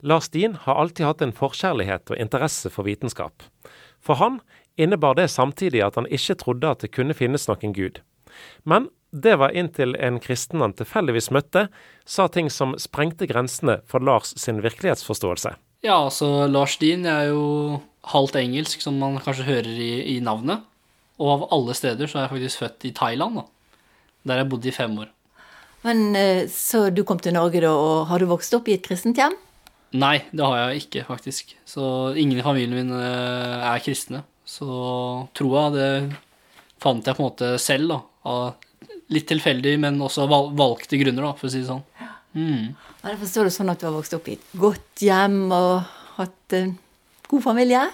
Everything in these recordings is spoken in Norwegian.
Lars Dien har alltid hatt en forkjærlighet og interesse for vitenskap. For han innebar det samtidig at han ikke trodde at det kunne finnes noen gud. Men det var inntil en kristen han tilfeldigvis møtte, sa ting som sprengte grensene for Lars sin virkelighetsforståelse. Ja, altså Lars Dien er jo halvt engelsk, som man kanskje hører i, i navnet. Og av alle steder så er jeg faktisk født i Thailand, da. Der jeg bodde i fem år. Men eh, Så du kom til Norge da, og har du vokst opp i et kristent hjem? Nei, det har jeg ikke, faktisk. Så ingen i familien min eh, er kristne. Så troa, det fant jeg på en måte selv, da. Av litt tilfeldig, men også val valgte grunner, da, for å si det sånn. Mm. Ja, jeg forstår det sånn at du har vokst opp i et godt hjem og hatt en god familie?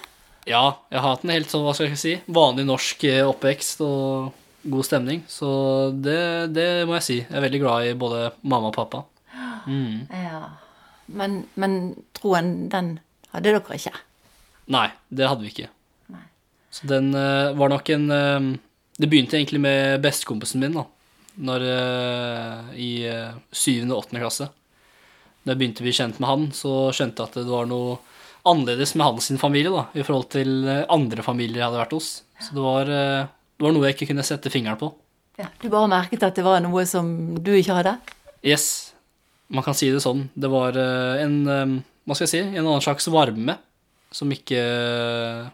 Ja, jeg har hatt en helt sånn, hva skal jeg si, vanlig norsk eh, oppvekst og god stemning. Så det, det må jeg si. Jeg er veldig glad i både mamma og pappa. Mm. Ja. Men, men troen, den hadde dere ikke? Nei, det hadde vi ikke. Nei. Så den uh, var nok en uh, Det begynte egentlig med bestekompisen min, da. Når, uh, I syvende og åttende klasse. Da jeg begynte å bli kjent med han, så skjønte jeg at det var noe annerledes med hans familie da, i forhold til andre familier jeg hadde vært hos. Så det var, det var noe jeg ikke kunne sette fingeren på. Ja, du bare merket at det var noe som du ikke hadde? Yes, man kan si det sånn. Det var eh, en, eh, hva skal jeg si, en annen slags varme som ikke eh,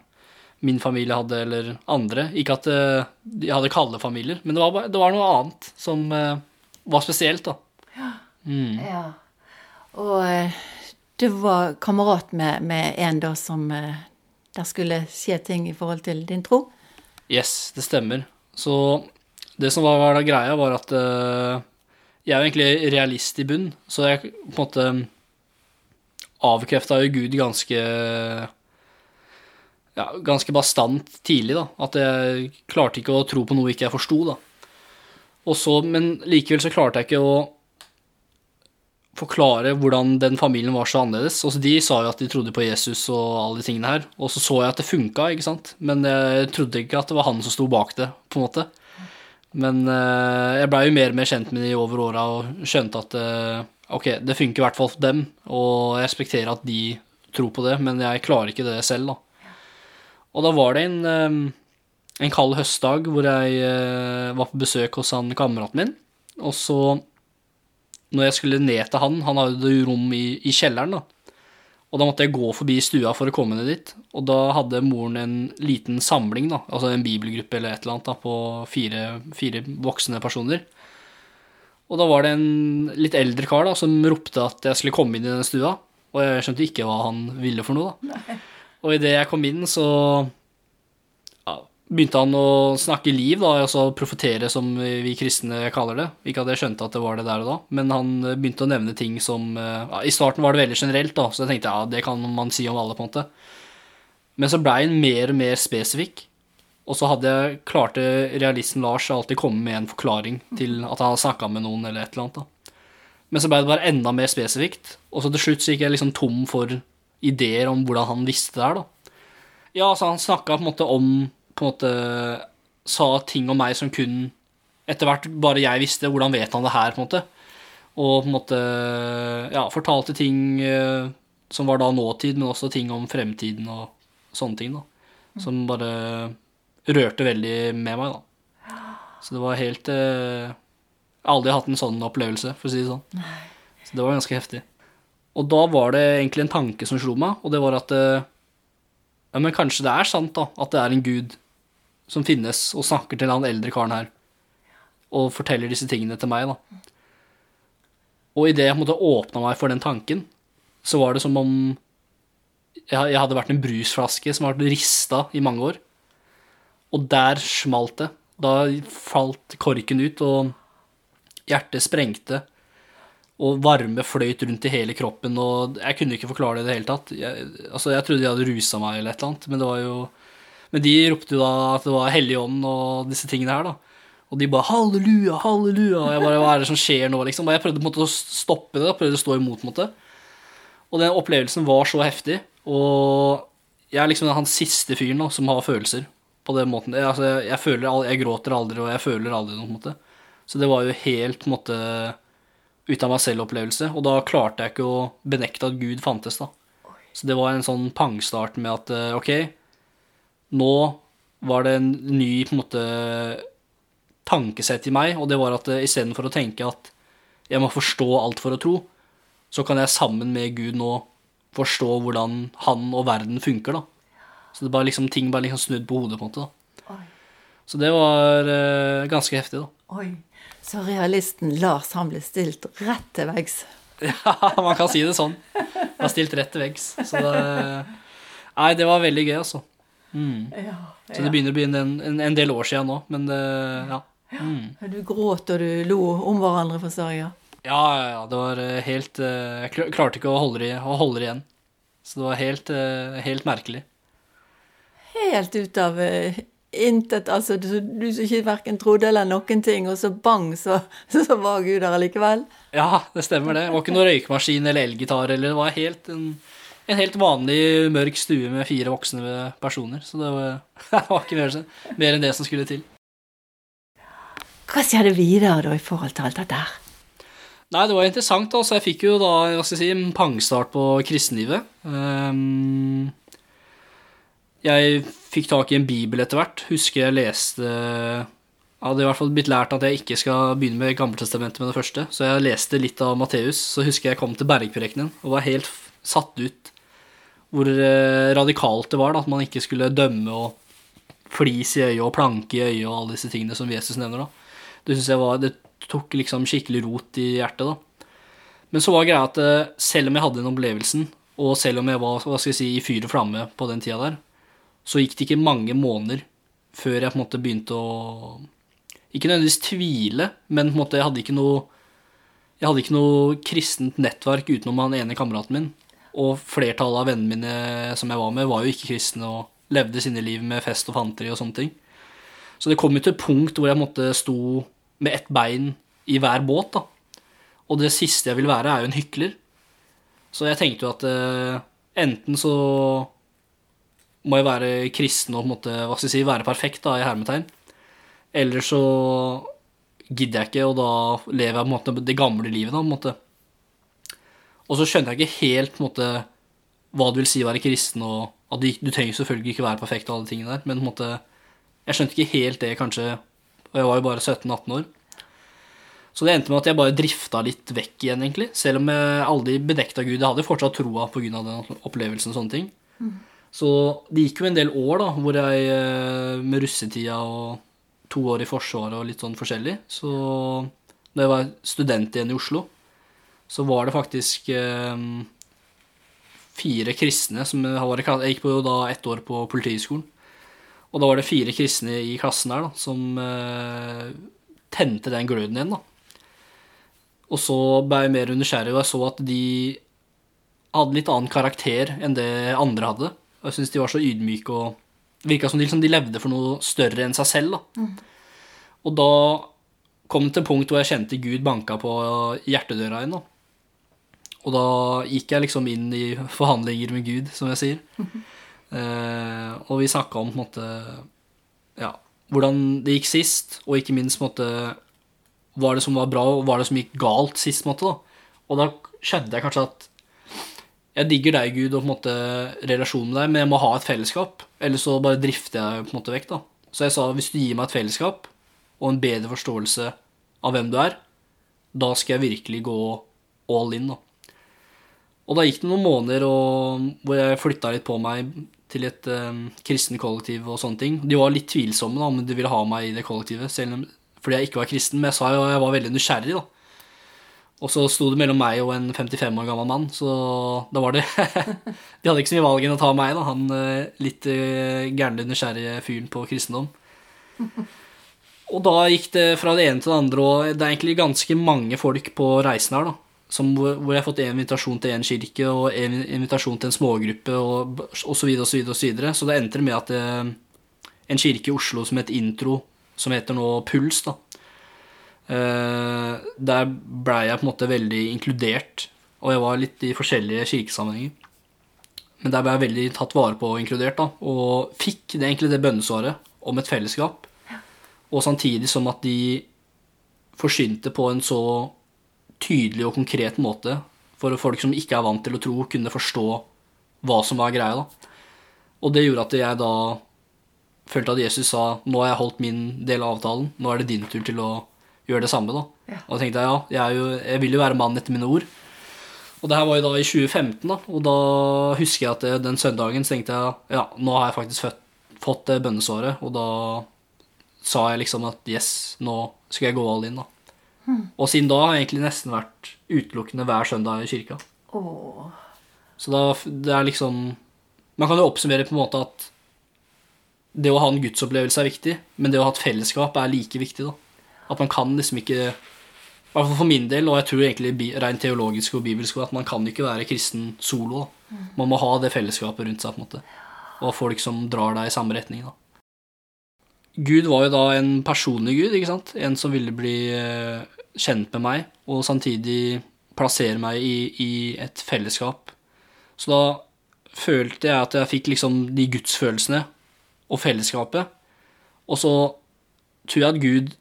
min familie hadde, eller andre. Ikke at de hadde kalde familier, men det var, bare, det var noe annet som var spesielt, da. Mm. Ja. Og du var kamerat med, med en da som der skulle skje ting i forhold til din tro? Yes, det stemmer. Så det som var, var greia, var at eh, jeg er jo egentlig realist i bunn, så jeg på en måte avkrefta jo Gud ganske ja, ganske bastant tidlig, da. At jeg klarte ikke å tro på noe ikke jeg forsto, da. Og så, men likevel så klarte jeg ikke å forklare hvordan den familien var så annerledes. Også de sa jo at de trodde på Jesus og alle de tingene her, og så så jeg at det funka, ikke sant. Men jeg trodde ikke at det var han som sto bak det, på en måte. Men eh, jeg blei jo mer og mer kjent med de over åra og skjønte at eh, ok, det funker i hvert fall for dem, og jeg respekterer at de tror på det, men jeg klarer ikke det selv, da. Og da var det en, eh, en kald høstdag hvor jeg var på besøk hos han kameraten min, og så når jeg skulle ned til han, han hadde rom i, i kjelleren, da. Og da måtte jeg gå forbi stua for å komme ned dit. Og da hadde moren en liten samling, da, altså en bibelgruppe eller et eller annet, da, på fire, fire voksne personer. Og da var det en litt eldre kar da, som ropte at jeg skulle komme inn i den stua. Og jeg skjønte ikke hva han ville for noe, da. Og idet jeg kom inn, så begynte han å snakke liv, da, altså profetere, som vi kristne kaller det. Ikke at jeg skjønte at det var det der og da, men han begynte å nevne ting som ja, I starten var det veldig generelt, da, så jeg tenkte ja, det kan man si om alle, på en måte. Men så blei han mer og mer spesifikk. Og så hadde jeg klarte realisten Lars alltid komme med en forklaring til at han hadde snakka med noen, eller et eller annet. da. Men så blei det bare enda mer spesifikt, og så til slutt så gikk jeg liksom tom for ideer om hvordan han visste det her, da. Ja, altså han snakka på en måte om på en måte Sa ting om meg som kun etter hvert bare jeg visste. Hvordan vet han det her, på en måte? Og på en måte ja, fortalte ting eh, som var da nåtid, men også ting om fremtiden og sånne ting, da. Som bare rørte veldig med meg, da. Så det var helt eh, Jeg har aldri hatt en sånn opplevelse, for å si det sånn. Så det var ganske heftig. Og da var det egentlig en tanke som slo meg, og det var at eh, ja, men kanskje det er sant, da, at det er en gud som finnes, og snakker til han eldre karen her, og forteller disse tingene til meg, da. Og idet jeg måtte åpna meg for den tanken, så var det som om jeg hadde vært en brusflaske som hadde vært rista i mange år. Og der smalt det. Da falt korken ut, og hjertet sprengte. Og varme fløyt rundt i hele kroppen, og jeg kunne ikke forklare det i det hele tatt. Jeg, altså, jeg trodde jeg hadde rusa meg eller et eller annet, men det var jo Men de ropte jo da at det var Helligånden og disse tingene her, da. Og de bare 'halleluja, halleluja', og jeg bare 'hva er det som skjer nå', liksom. Og jeg prøvde på en måte å stoppe det, prøvde å stå imot, måte. Og den opplevelsen var så heftig, og jeg er liksom han siste fyren da, som har følelser på den måten. Jeg, altså, jeg, føler jeg gråter aldri, og jeg føler aldri noe, på en måte. Så det var jo helt på en måte ut av meg selv-opplevelse, og da klarte jeg ikke å benekte at Gud fantes, da. Så det var en sånn pangstart med at eh, ok, nå var det en ny på en måte tankesett i meg, og det var at eh, istedenfor å tenke at jeg må forstå alt for å tro, så kan jeg sammen med Gud nå forstå hvordan han og verden funker, da. Så det bare liksom, ting bare liksom snudd på hodet, på en måte. da. Oi. Så det var eh, ganske heftig, da. Oi. Så realisten Lars, han ble stilt rett til veggs. Ja, man kan si det sånn. Han ble stilt rett til veggs. Så det Nei, det var veldig gøy, altså. Mm. Ja, Så det begynner å bli en, en, en del år siden nå, men det Ja. Mm. Du gråt og du lo om hverandre, for jeg. ja. Ja, ja, ja. Det var eh, helt eh, Jeg kl- klarte ikke å holde det, å holde det igjen. Så det var helt, eh, helt merkelig. Helt ut av intet. Altså, du, du som ikke verken trodde eller noen ting, og så bang, så, så var Gud der allikevel. Ja, det stemmer det. Det var ikke noen røykemaskin eller elgitar, eller det var helt en, en helt vanlig mørk stue med fire voksne personer. Så det var, det var ikke mer, mer enn det som skulle til. Hva skjedde videre da i forhold til alt dette her? Nei, det var interessant. altså. Jeg fikk jo da hva skal jeg si, en pangstart på kristenlivet. Um, jeg fikk tak i en bibel etter hvert. Husker jeg leste Jeg hadde i hvert fall blitt lært at jeg ikke skal begynne med Gammeltestamentet med det første, så jeg leste litt av Matteus. Så husker jeg jeg kom til bergprekenen og var helt satt ut hvor eh, radikalt det var da, at man ikke skulle dømme og flis i øyet og planke i øyet og alle disse tingene som Jesus nevner. da. Det synes jeg var, det tok liksom skikkelig rot i hjertet. da. Men så var greia at eh, selv om jeg hadde den opplevelsen, og selv om jeg var hva skal jeg si, i fyr og flamme på den tida der, så gikk det ikke mange måneder før jeg på en måte begynte å Ikke nødvendigvis tvile, men på en måte jeg hadde ikke noe jeg hadde ikke noe kristent nettverk utenom han ene kameraten min. Og flertallet av vennene mine som jeg var med, var jo ikke kristne og levde sine liv med fest og fanteri og sånne ting. Så det kom jo til et punkt hvor jeg måtte stå med ett bein i hver båt. da. Og det siste jeg vil være, er jo en hykler. Så jeg tenkte jo at eh, enten så må jeg være kristen og på en måte, hva skal jeg si, være perfekt, da, i hermetegn. Eller så gidder jeg ikke, og da lever jeg på en måte det gamle livet. da, på en måte. Og så skjønte jeg ikke helt på en måte, hva det vil si å være kristen, og at du, du trenger selvfølgelig ikke være perfekt, og alle tingene der, men på en måte, jeg skjønte ikke helt det, kanskje, og jeg var jo bare 17-18 år. Så det endte med at jeg bare drifta litt vekk igjen, egentlig. Selv om jeg aldri bedekta Gud. Jeg hadde fortsatt troa pga. den opplevelsen og sånne ting. Så det gikk jo en del år da, hvor jeg eh, med russetida og to år i Forsvaret og litt sånn forskjellig, så da jeg var student igjen i Oslo, så var det faktisk eh, fire kristne som var i klassen. Jeg gikk på da ett år på Politihøgskolen. Og da var det fire kristne i klassen der da, som eh, tente den gløden igjen. da. Og så ble jeg mer nysgjerrig, og jeg så at de hadde litt annen karakter enn det andre hadde. Og jeg syns de var så ydmyke og virka som de, liksom, de levde for noe større enn seg selv. da. Og da kom det til et punkt hvor jeg kjente Gud banka på hjertedøra igjen. da. Og da gikk jeg liksom inn i forhandlinger med Gud, som jeg sier. Eh, og vi snakka om på en måte ja, hvordan det gikk sist, og ikke minst på en måte hva er det som var bra, og hva er det som gikk galt sist. på en måte da. Og da skjønte jeg kanskje at jeg digger deg, Gud, og på en måte relasjonen med deg, men jeg må ha et fellesskap. Ellers så bare drifter jeg på en måte vekk. da. Så jeg sa hvis du gir meg et fellesskap og en bedre forståelse av hvem du er, da skal jeg virkelig gå all in. da. Og da gikk det noen måneder og, hvor jeg flytta litt på meg til et um, kristen kollektiv og sånne ting. De var litt tvilsomme da, om de ville ha meg i det kollektivet, selv om, fordi jeg ikke var kristen. Men jeg sa jo jeg var veldig nysgjerrig, da. Og så sto det mellom meg og en 55 år gammel mann, så da var det De hadde ikke så mye valg enn å ta meg, da. Han eh, litt uh, gærne, nysgjerrige fyren på kristendom. Og da gikk det fra det ene til det andre, og det er egentlig ganske mange folk på reisen her, da. Som, hvor jeg har fått en invitasjon til en kirke og en invitasjon til en smågruppe og, så videre og så videre. og Så videre. Så det endte med at eh, en kirke i Oslo som het Intro, som heter nå Puls, da. Eh, der blei jeg på en måte veldig inkludert, og jeg var litt i forskjellige kirkesammenhenger. Men der ble jeg veldig tatt vare på og inkludert, da, og fikk det, egentlig det bønnesvaret om et fellesskap. Og samtidig som at de forsynte på en så tydelig og konkret måte for folk som ikke er vant til å tro, kunne forstå hva som var greia. da. Og det gjorde at jeg da følte at Jesus sa nå har jeg holdt min del av avtalen, nå er det din tur til å gjøre det samme. da. Ja. Og da tenkte jeg ja, jeg, jo, jeg vil jo være mann etter mine ord. Og det her var jo da i 2015, da, og da husker jeg at det, den søndagen så tenkte jeg ja, nå har jeg faktisk født, fått det bønnesåret, og da sa jeg liksom at yes, nå skal jeg gå all in, da. Og siden da har jeg egentlig nesten vært utelukkende hver søndag i kirka. Oh. Så da, det er liksom Man kan jo oppsummere på en måte at det å ha en gudsopplevelse er viktig, men det å ha et fellesskap er like viktig. da. At man kan liksom ikke I hvert fall for min del, og jeg tror egentlig rent teologisk og bibelsk, at man kan ikke være kristen solo. da. Man må ha det fellesskapet rundt seg, på en måte. Og folk som drar deg i samme retning. da. Gud var jo da en personlig gud, ikke sant? En som ville bli eh, kjent med meg, og samtidig plassere meg i, i et fellesskap. Så da følte jeg at jeg fikk liksom de gudsfølelsene og fellesskapet. Og så tror jeg at Gud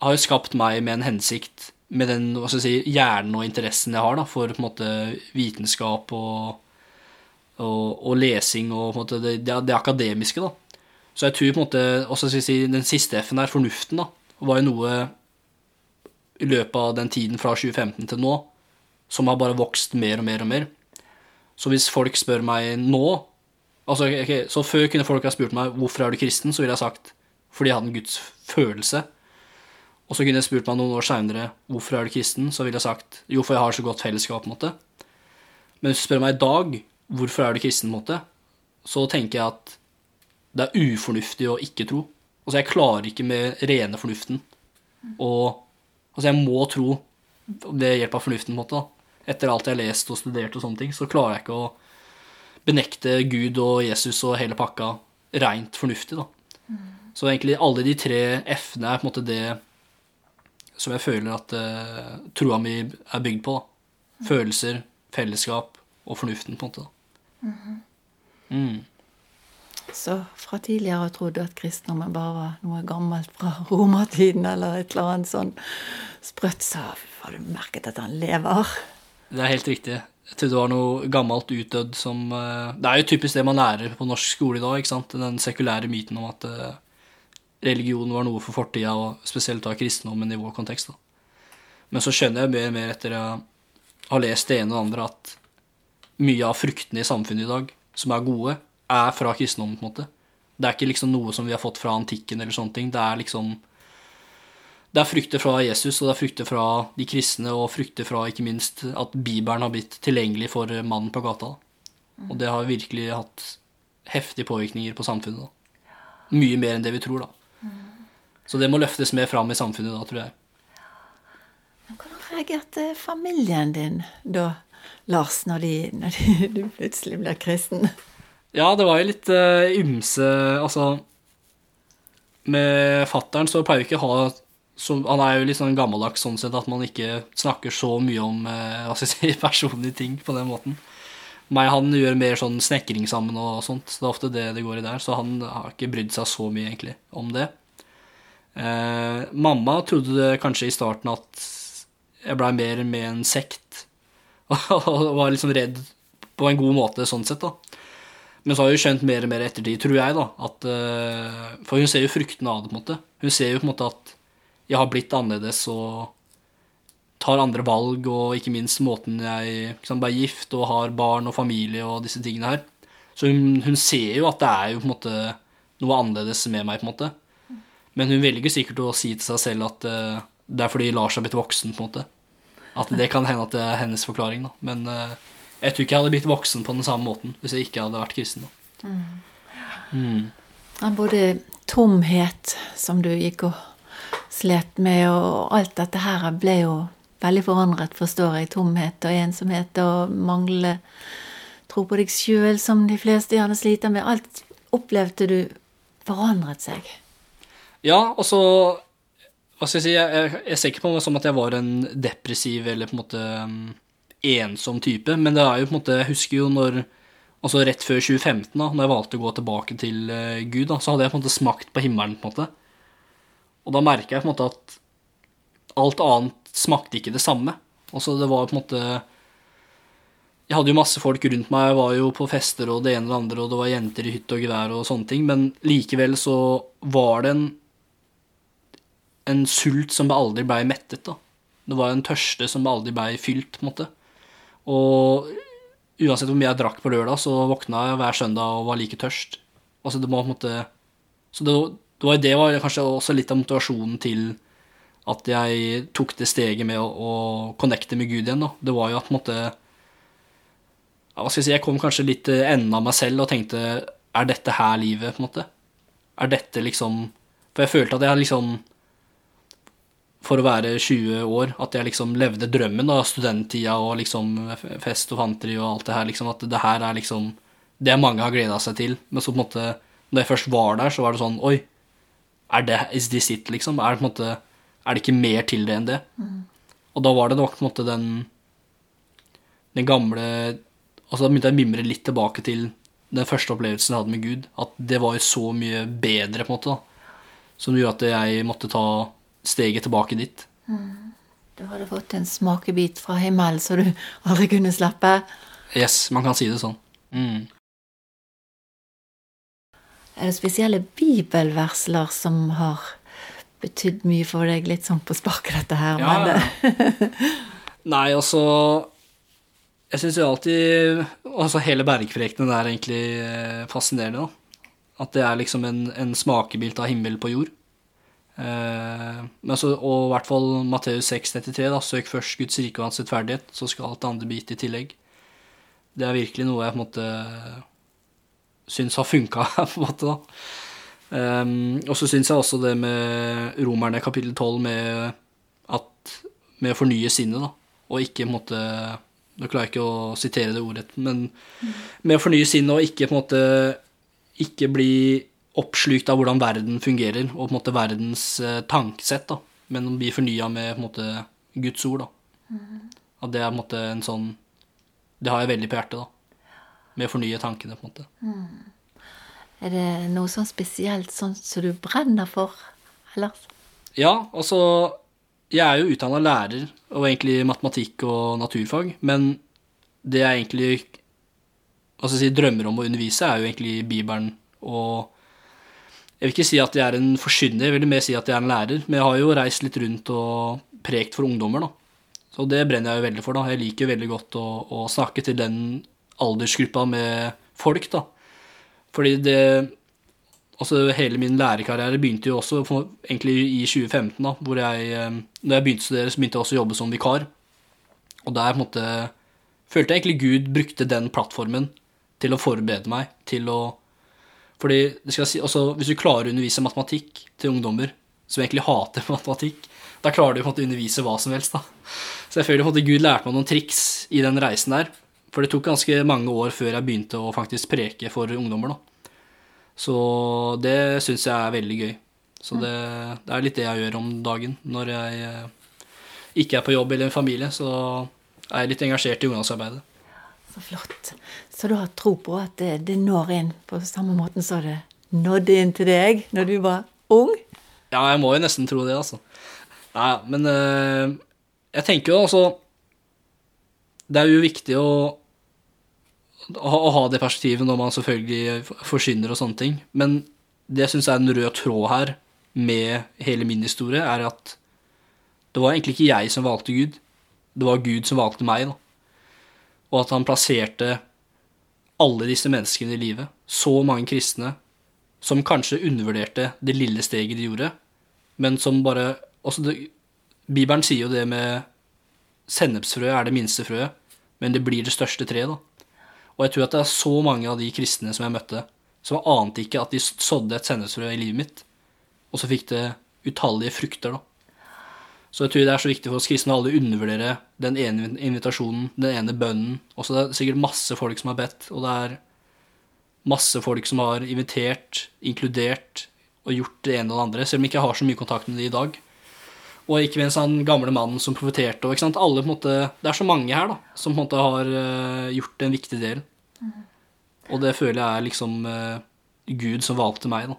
har jo skapt meg med en hensikt, med den si, hjernen og interessen jeg har da, for på en måte vitenskap og, og, og lesing og måte det, det akademiske. da. Så jeg tror på en måte også skal si, den siste F-en her, fornuften, da, var jo noe i løpet av den tiden fra 2015 til nå som har bare vokst mer og mer og mer. Så hvis folk spør meg nå altså, okay, Så før kunne folk ha spurt meg hvorfor er du kristen, så ville jeg sagt fordi jeg hadde en Guds følelse. Og så kunne jeg spurt meg noen år seinere hvorfor er du kristen, så ville jeg sagt jo, for jeg har så godt fellesskap. på en måte. Men hvis du spør meg i dag hvorfor er du kristen, på en måte, så tenker jeg at det er ufornuftig å ikke tro. Altså, jeg klarer ikke med rene fornuften. Og altså, jeg må tro ved hjelp av fornuften, på en måte. da. Etter alt jeg har lest og studert og sånne ting, så klarer jeg ikke å benekte Gud og Jesus og hele pakka reint fornuftig, da. Så egentlig alle de tre F-ene er på en måte det som jeg føler at uh, troa mi er bygd på. da. Følelser, fellesskap og fornuften, på en måte. da. Mm. Så fra tidligere trodde trodd at kristendommen bare var noe gammelt fra romertiden eller et eller annet sånn sprøtt, så har du merket at han lever. Det er helt riktig. Jeg trodde det var noe gammelt utdødd som eh, Det er jo typisk det man lærer på norsk skole i dag. ikke sant? Den sekulære myten om at eh, religion var noe for fortida, og spesielt da kristendommen i vår kontekst. da. Men så skjønner jeg mer og mer etter jeg har lest det ene og det andre, at mye av fruktene i samfunnet i dag, som er gode, er fra kristendommen. på en måte. Det er ikke liksom noe som vi har fått fra antikken eller sånne ting. Det er liksom det er frukter fra Jesus, og det er frukter fra de kristne, og frukter fra ikke minst at Bibelen har blitt tilgjengelig for mannen på gata. Og det har virkelig hatt heftige påvirkninger på samfunnet. da. Mye mer enn det vi tror, da. Så det må løftes mer fram i samfunnet da, tror jeg. Hvordan reagerte familien din da, Lars, når, de, når de, du plutselig ble kristen? Ja, det var jo litt uh, ymse Altså, med fattern så pleier vi ikke å ha så, Han er jo litt sånn gammeldags sånn sett at man ikke snakker så mye om uh, hva skal jeg si, personlige ting på den måten. Meg og han gjør mer sånn snekring sammen og sånt, så det er ofte det det går i der. Så han har ikke brydd seg så mye, egentlig, om det. Uh, mamma trodde det kanskje i starten at jeg blei mer med en sekt, og var liksom redd på en god måte sånn sett, da. Men så har hun skjønt mer og mer ettertid, tror jeg, da, at eh, For hun ser jo fruktene av det, på en måte. Hun ser jo på en måte at jeg har blitt annerledes og tar andre valg, og ikke minst måten jeg liksom, ble gift og har barn og familie og disse tingene her. Så hun, hun ser jo at det er jo på en måte noe annerledes med meg, på en måte. Men hun velger sikkert å si til seg selv at uh, det er fordi Lars har blitt voksen, på en måte. At det kan hende at det er hennes forklaring, da. Men eh, jeg tror ikke jeg hadde blitt voksen på den samme måten hvis jeg ikke hadde vært kristen. da. Mm. Både tomhet, som du gikk og slet med, og alt dette her ble jo veldig forandret, forstår jeg. Tomhet og ensomhet og manglende tro på deg sjøl, som de fleste gjerne sliter med. Alt opplevde du forandret seg. Ja, og så Hva skal jeg si? Jeg, jeg, jeg ser ikke på meg som at jeg var en depressiv eller på en måte um, ensom type, men det er jo på en måte Jeg husker jo når Altså rett før 2015, da når jeg valgte å gå tilbake til eh, Gud, da, så hadde jeg på en måte smakt på himmelen, på en måte. Og da merka jeg på en måte at alt annet smakte ikke det samme. Altså, det var på en måte Jeg hadde jo masse folk rundt meg, jeg var jo på fester og det ene og det andre, og det var jenter i hytte og gevær og sånne ting, men likevel så var det en en sult som aldri blei mettet, da. Det var en tørste som aldri blei fylt, på en måte. Og uansett hvor mye jeg drakk på lørdag, så våkna jeg hver søndag og var like tørst. Altså, det må på en måte Så det, det var, det var kanskje også litt av motivasjonen til at jeg tok det steget med å, å connecte med Gud igjen, da. Det var jo at på en måte Hva skal jeg si, jeg kom kanskje litt til enden av meg selv og tenkte Er dette her livet, på en måte? Er dette liksom For jeg følte at jeg liksom for å være 20 år, at jeg liksom levde drømmen av studenttida og liksom fest og fanteri og alt det her, liksom, at det her er liksom det mange har gleda seg til. Men så på en måte, når jeg først var der, så var det sånn Oi, er det, is this it, liksom? Er det måte, er det ikke mer til det enn det? Mm. Og da var det nok på en måte den den gamle Altså da begynte jeg å mimre litt tilbake til den første opplevelsen jeg hadde med Gud. At det var jo så mye bedre, på en måte, da. Som gjorde at jeg måtte ta steget tilbake dit. Mm. Du hadde fått en smakebit fra himmelen så du aldri kunne slippe? Yes, man kan si det sånn. Mm. Er det spesielle bibelversler som har betydd mye for deg, litt sånn på sparket, dette her? Ja. Nei, altså Jeg syns jo alltid Altså, hele bergprekenen er egentlig eh, fascinerende, da. At det er liksom en, en smakebilt av himmel på jord. Eh, men så, og i hvert fall Matteus 6,33, da, søk først Guds rike og hans rettferdighet, så skal alt det andre gitt i tillegg. Det er virkelig noe jeg på en måte syns har funka, på en måte, da. Um, og så syns jeg også det med Romerne kapittel 12 med at med å fornye sinnet, da, og ikke på en måte Nå klarer jeg ikke å sitere det ordet, men med å fornye sinnet og ikke på en måte ikke bli oppslukt av hvordan verden fungerer, og på en måte verdens eh, tankesett, da. Men å bli fornya med på en måte Guds ord, da. Mm. At det er på en måte en sånn Det har jeg veldig på hjertet, da. Med å fornye tankene, på en måte. Mm. Er det noe sånn spesielt sånn som du brenner for ellers? Ja, altså Jeg er jo utdanna lærer, og egentlig matematikk og naturfag, men det jeg egentlig altså drømmer om å undervise, er jo egentlig Bibelen og jeg vil ikke si at jeg er en forsyner, jeg vil mer si at jeg er en lærer. Men jeg har jo reist litt rundt og prekt for ungdommer, da. Så det brenner jeg jo veldig for, da. Jeg liker veldig godt å, å snakke til den aldersgruppa med folk, da. Fordi det Altså, hele min lærerkarriere begynte jo også for, egentlig i 2015, da, hvor jeg eh, Når jeg begynte å studere, så begynte jeg også å jobbe som vikar. Og der på en måte følte jeg egentlig Gud brukte den plattformen til å forberede meg til å fordi si, altså, Hvis du klarer å undervise matematikk til ungdommer som egentlig hater matematikk, da klarer du på en måte å undervise hva som helst. da. Så jeg føler på en måte Gud lærte meg noen triks i den reisen der. For det tok ganske mange år før jeg begynte å faktisk preke for ungdommer. da. Så det syns jeg er veldig gøy. Så det, det, er litt det jeg gjør om dagen. Når jeg eh, ikke er på jobb eller en familie, så er jeg litt engasjert i ungdomsarbeidet. Så flott. Så du har tro på at det, det når inn på samme måten som det nådde inn til deg når du var ung? Ja, jeg må jo nesten tro det, altså. Nei, men øh, jeg tenker jo altså Det er jo viktig å, å, ha det perspektivet når man selvfølgelig forsyner og sånne ting. Men det jeg syns er en rød tråd her med hele min historie, er at det var egentlig ikke jeg som valgte Gud. Det var Gud som valgte meg. da og at han plasserte alle disse menneskene i livet, så mange kristne, som kanskje undervurderte det lille steget de gjorde, men som bare også Bibelen sier jo det med sennepsfrøet er det minste frøet, men det blir det største treet, da. Og jeg tror at det er så mange av de kristne som jeg møtte, som ante ikke at de sådde et sennepsfrø i livet mitt, og så fikk det utallige frukter, da. Så jeg tror det er så viktig for oss kristne å aldri undervurdere den ene invitasjonen, den ene bønnen. Også det er sikkert masse folk som har bedt, og det er masse folk som har invitert, inkludert og gjort det ene og det andre, selv om jeg ikke har så mye kontakt med de i dag. Og ikke minst han gamle mannen som profeterte. Og, Alle, måte, det er så mange her da, som på en måte har uh, gjort en viktig del. Mm. Og det føler jeg er liksom uh, Gud som valgte meg. da.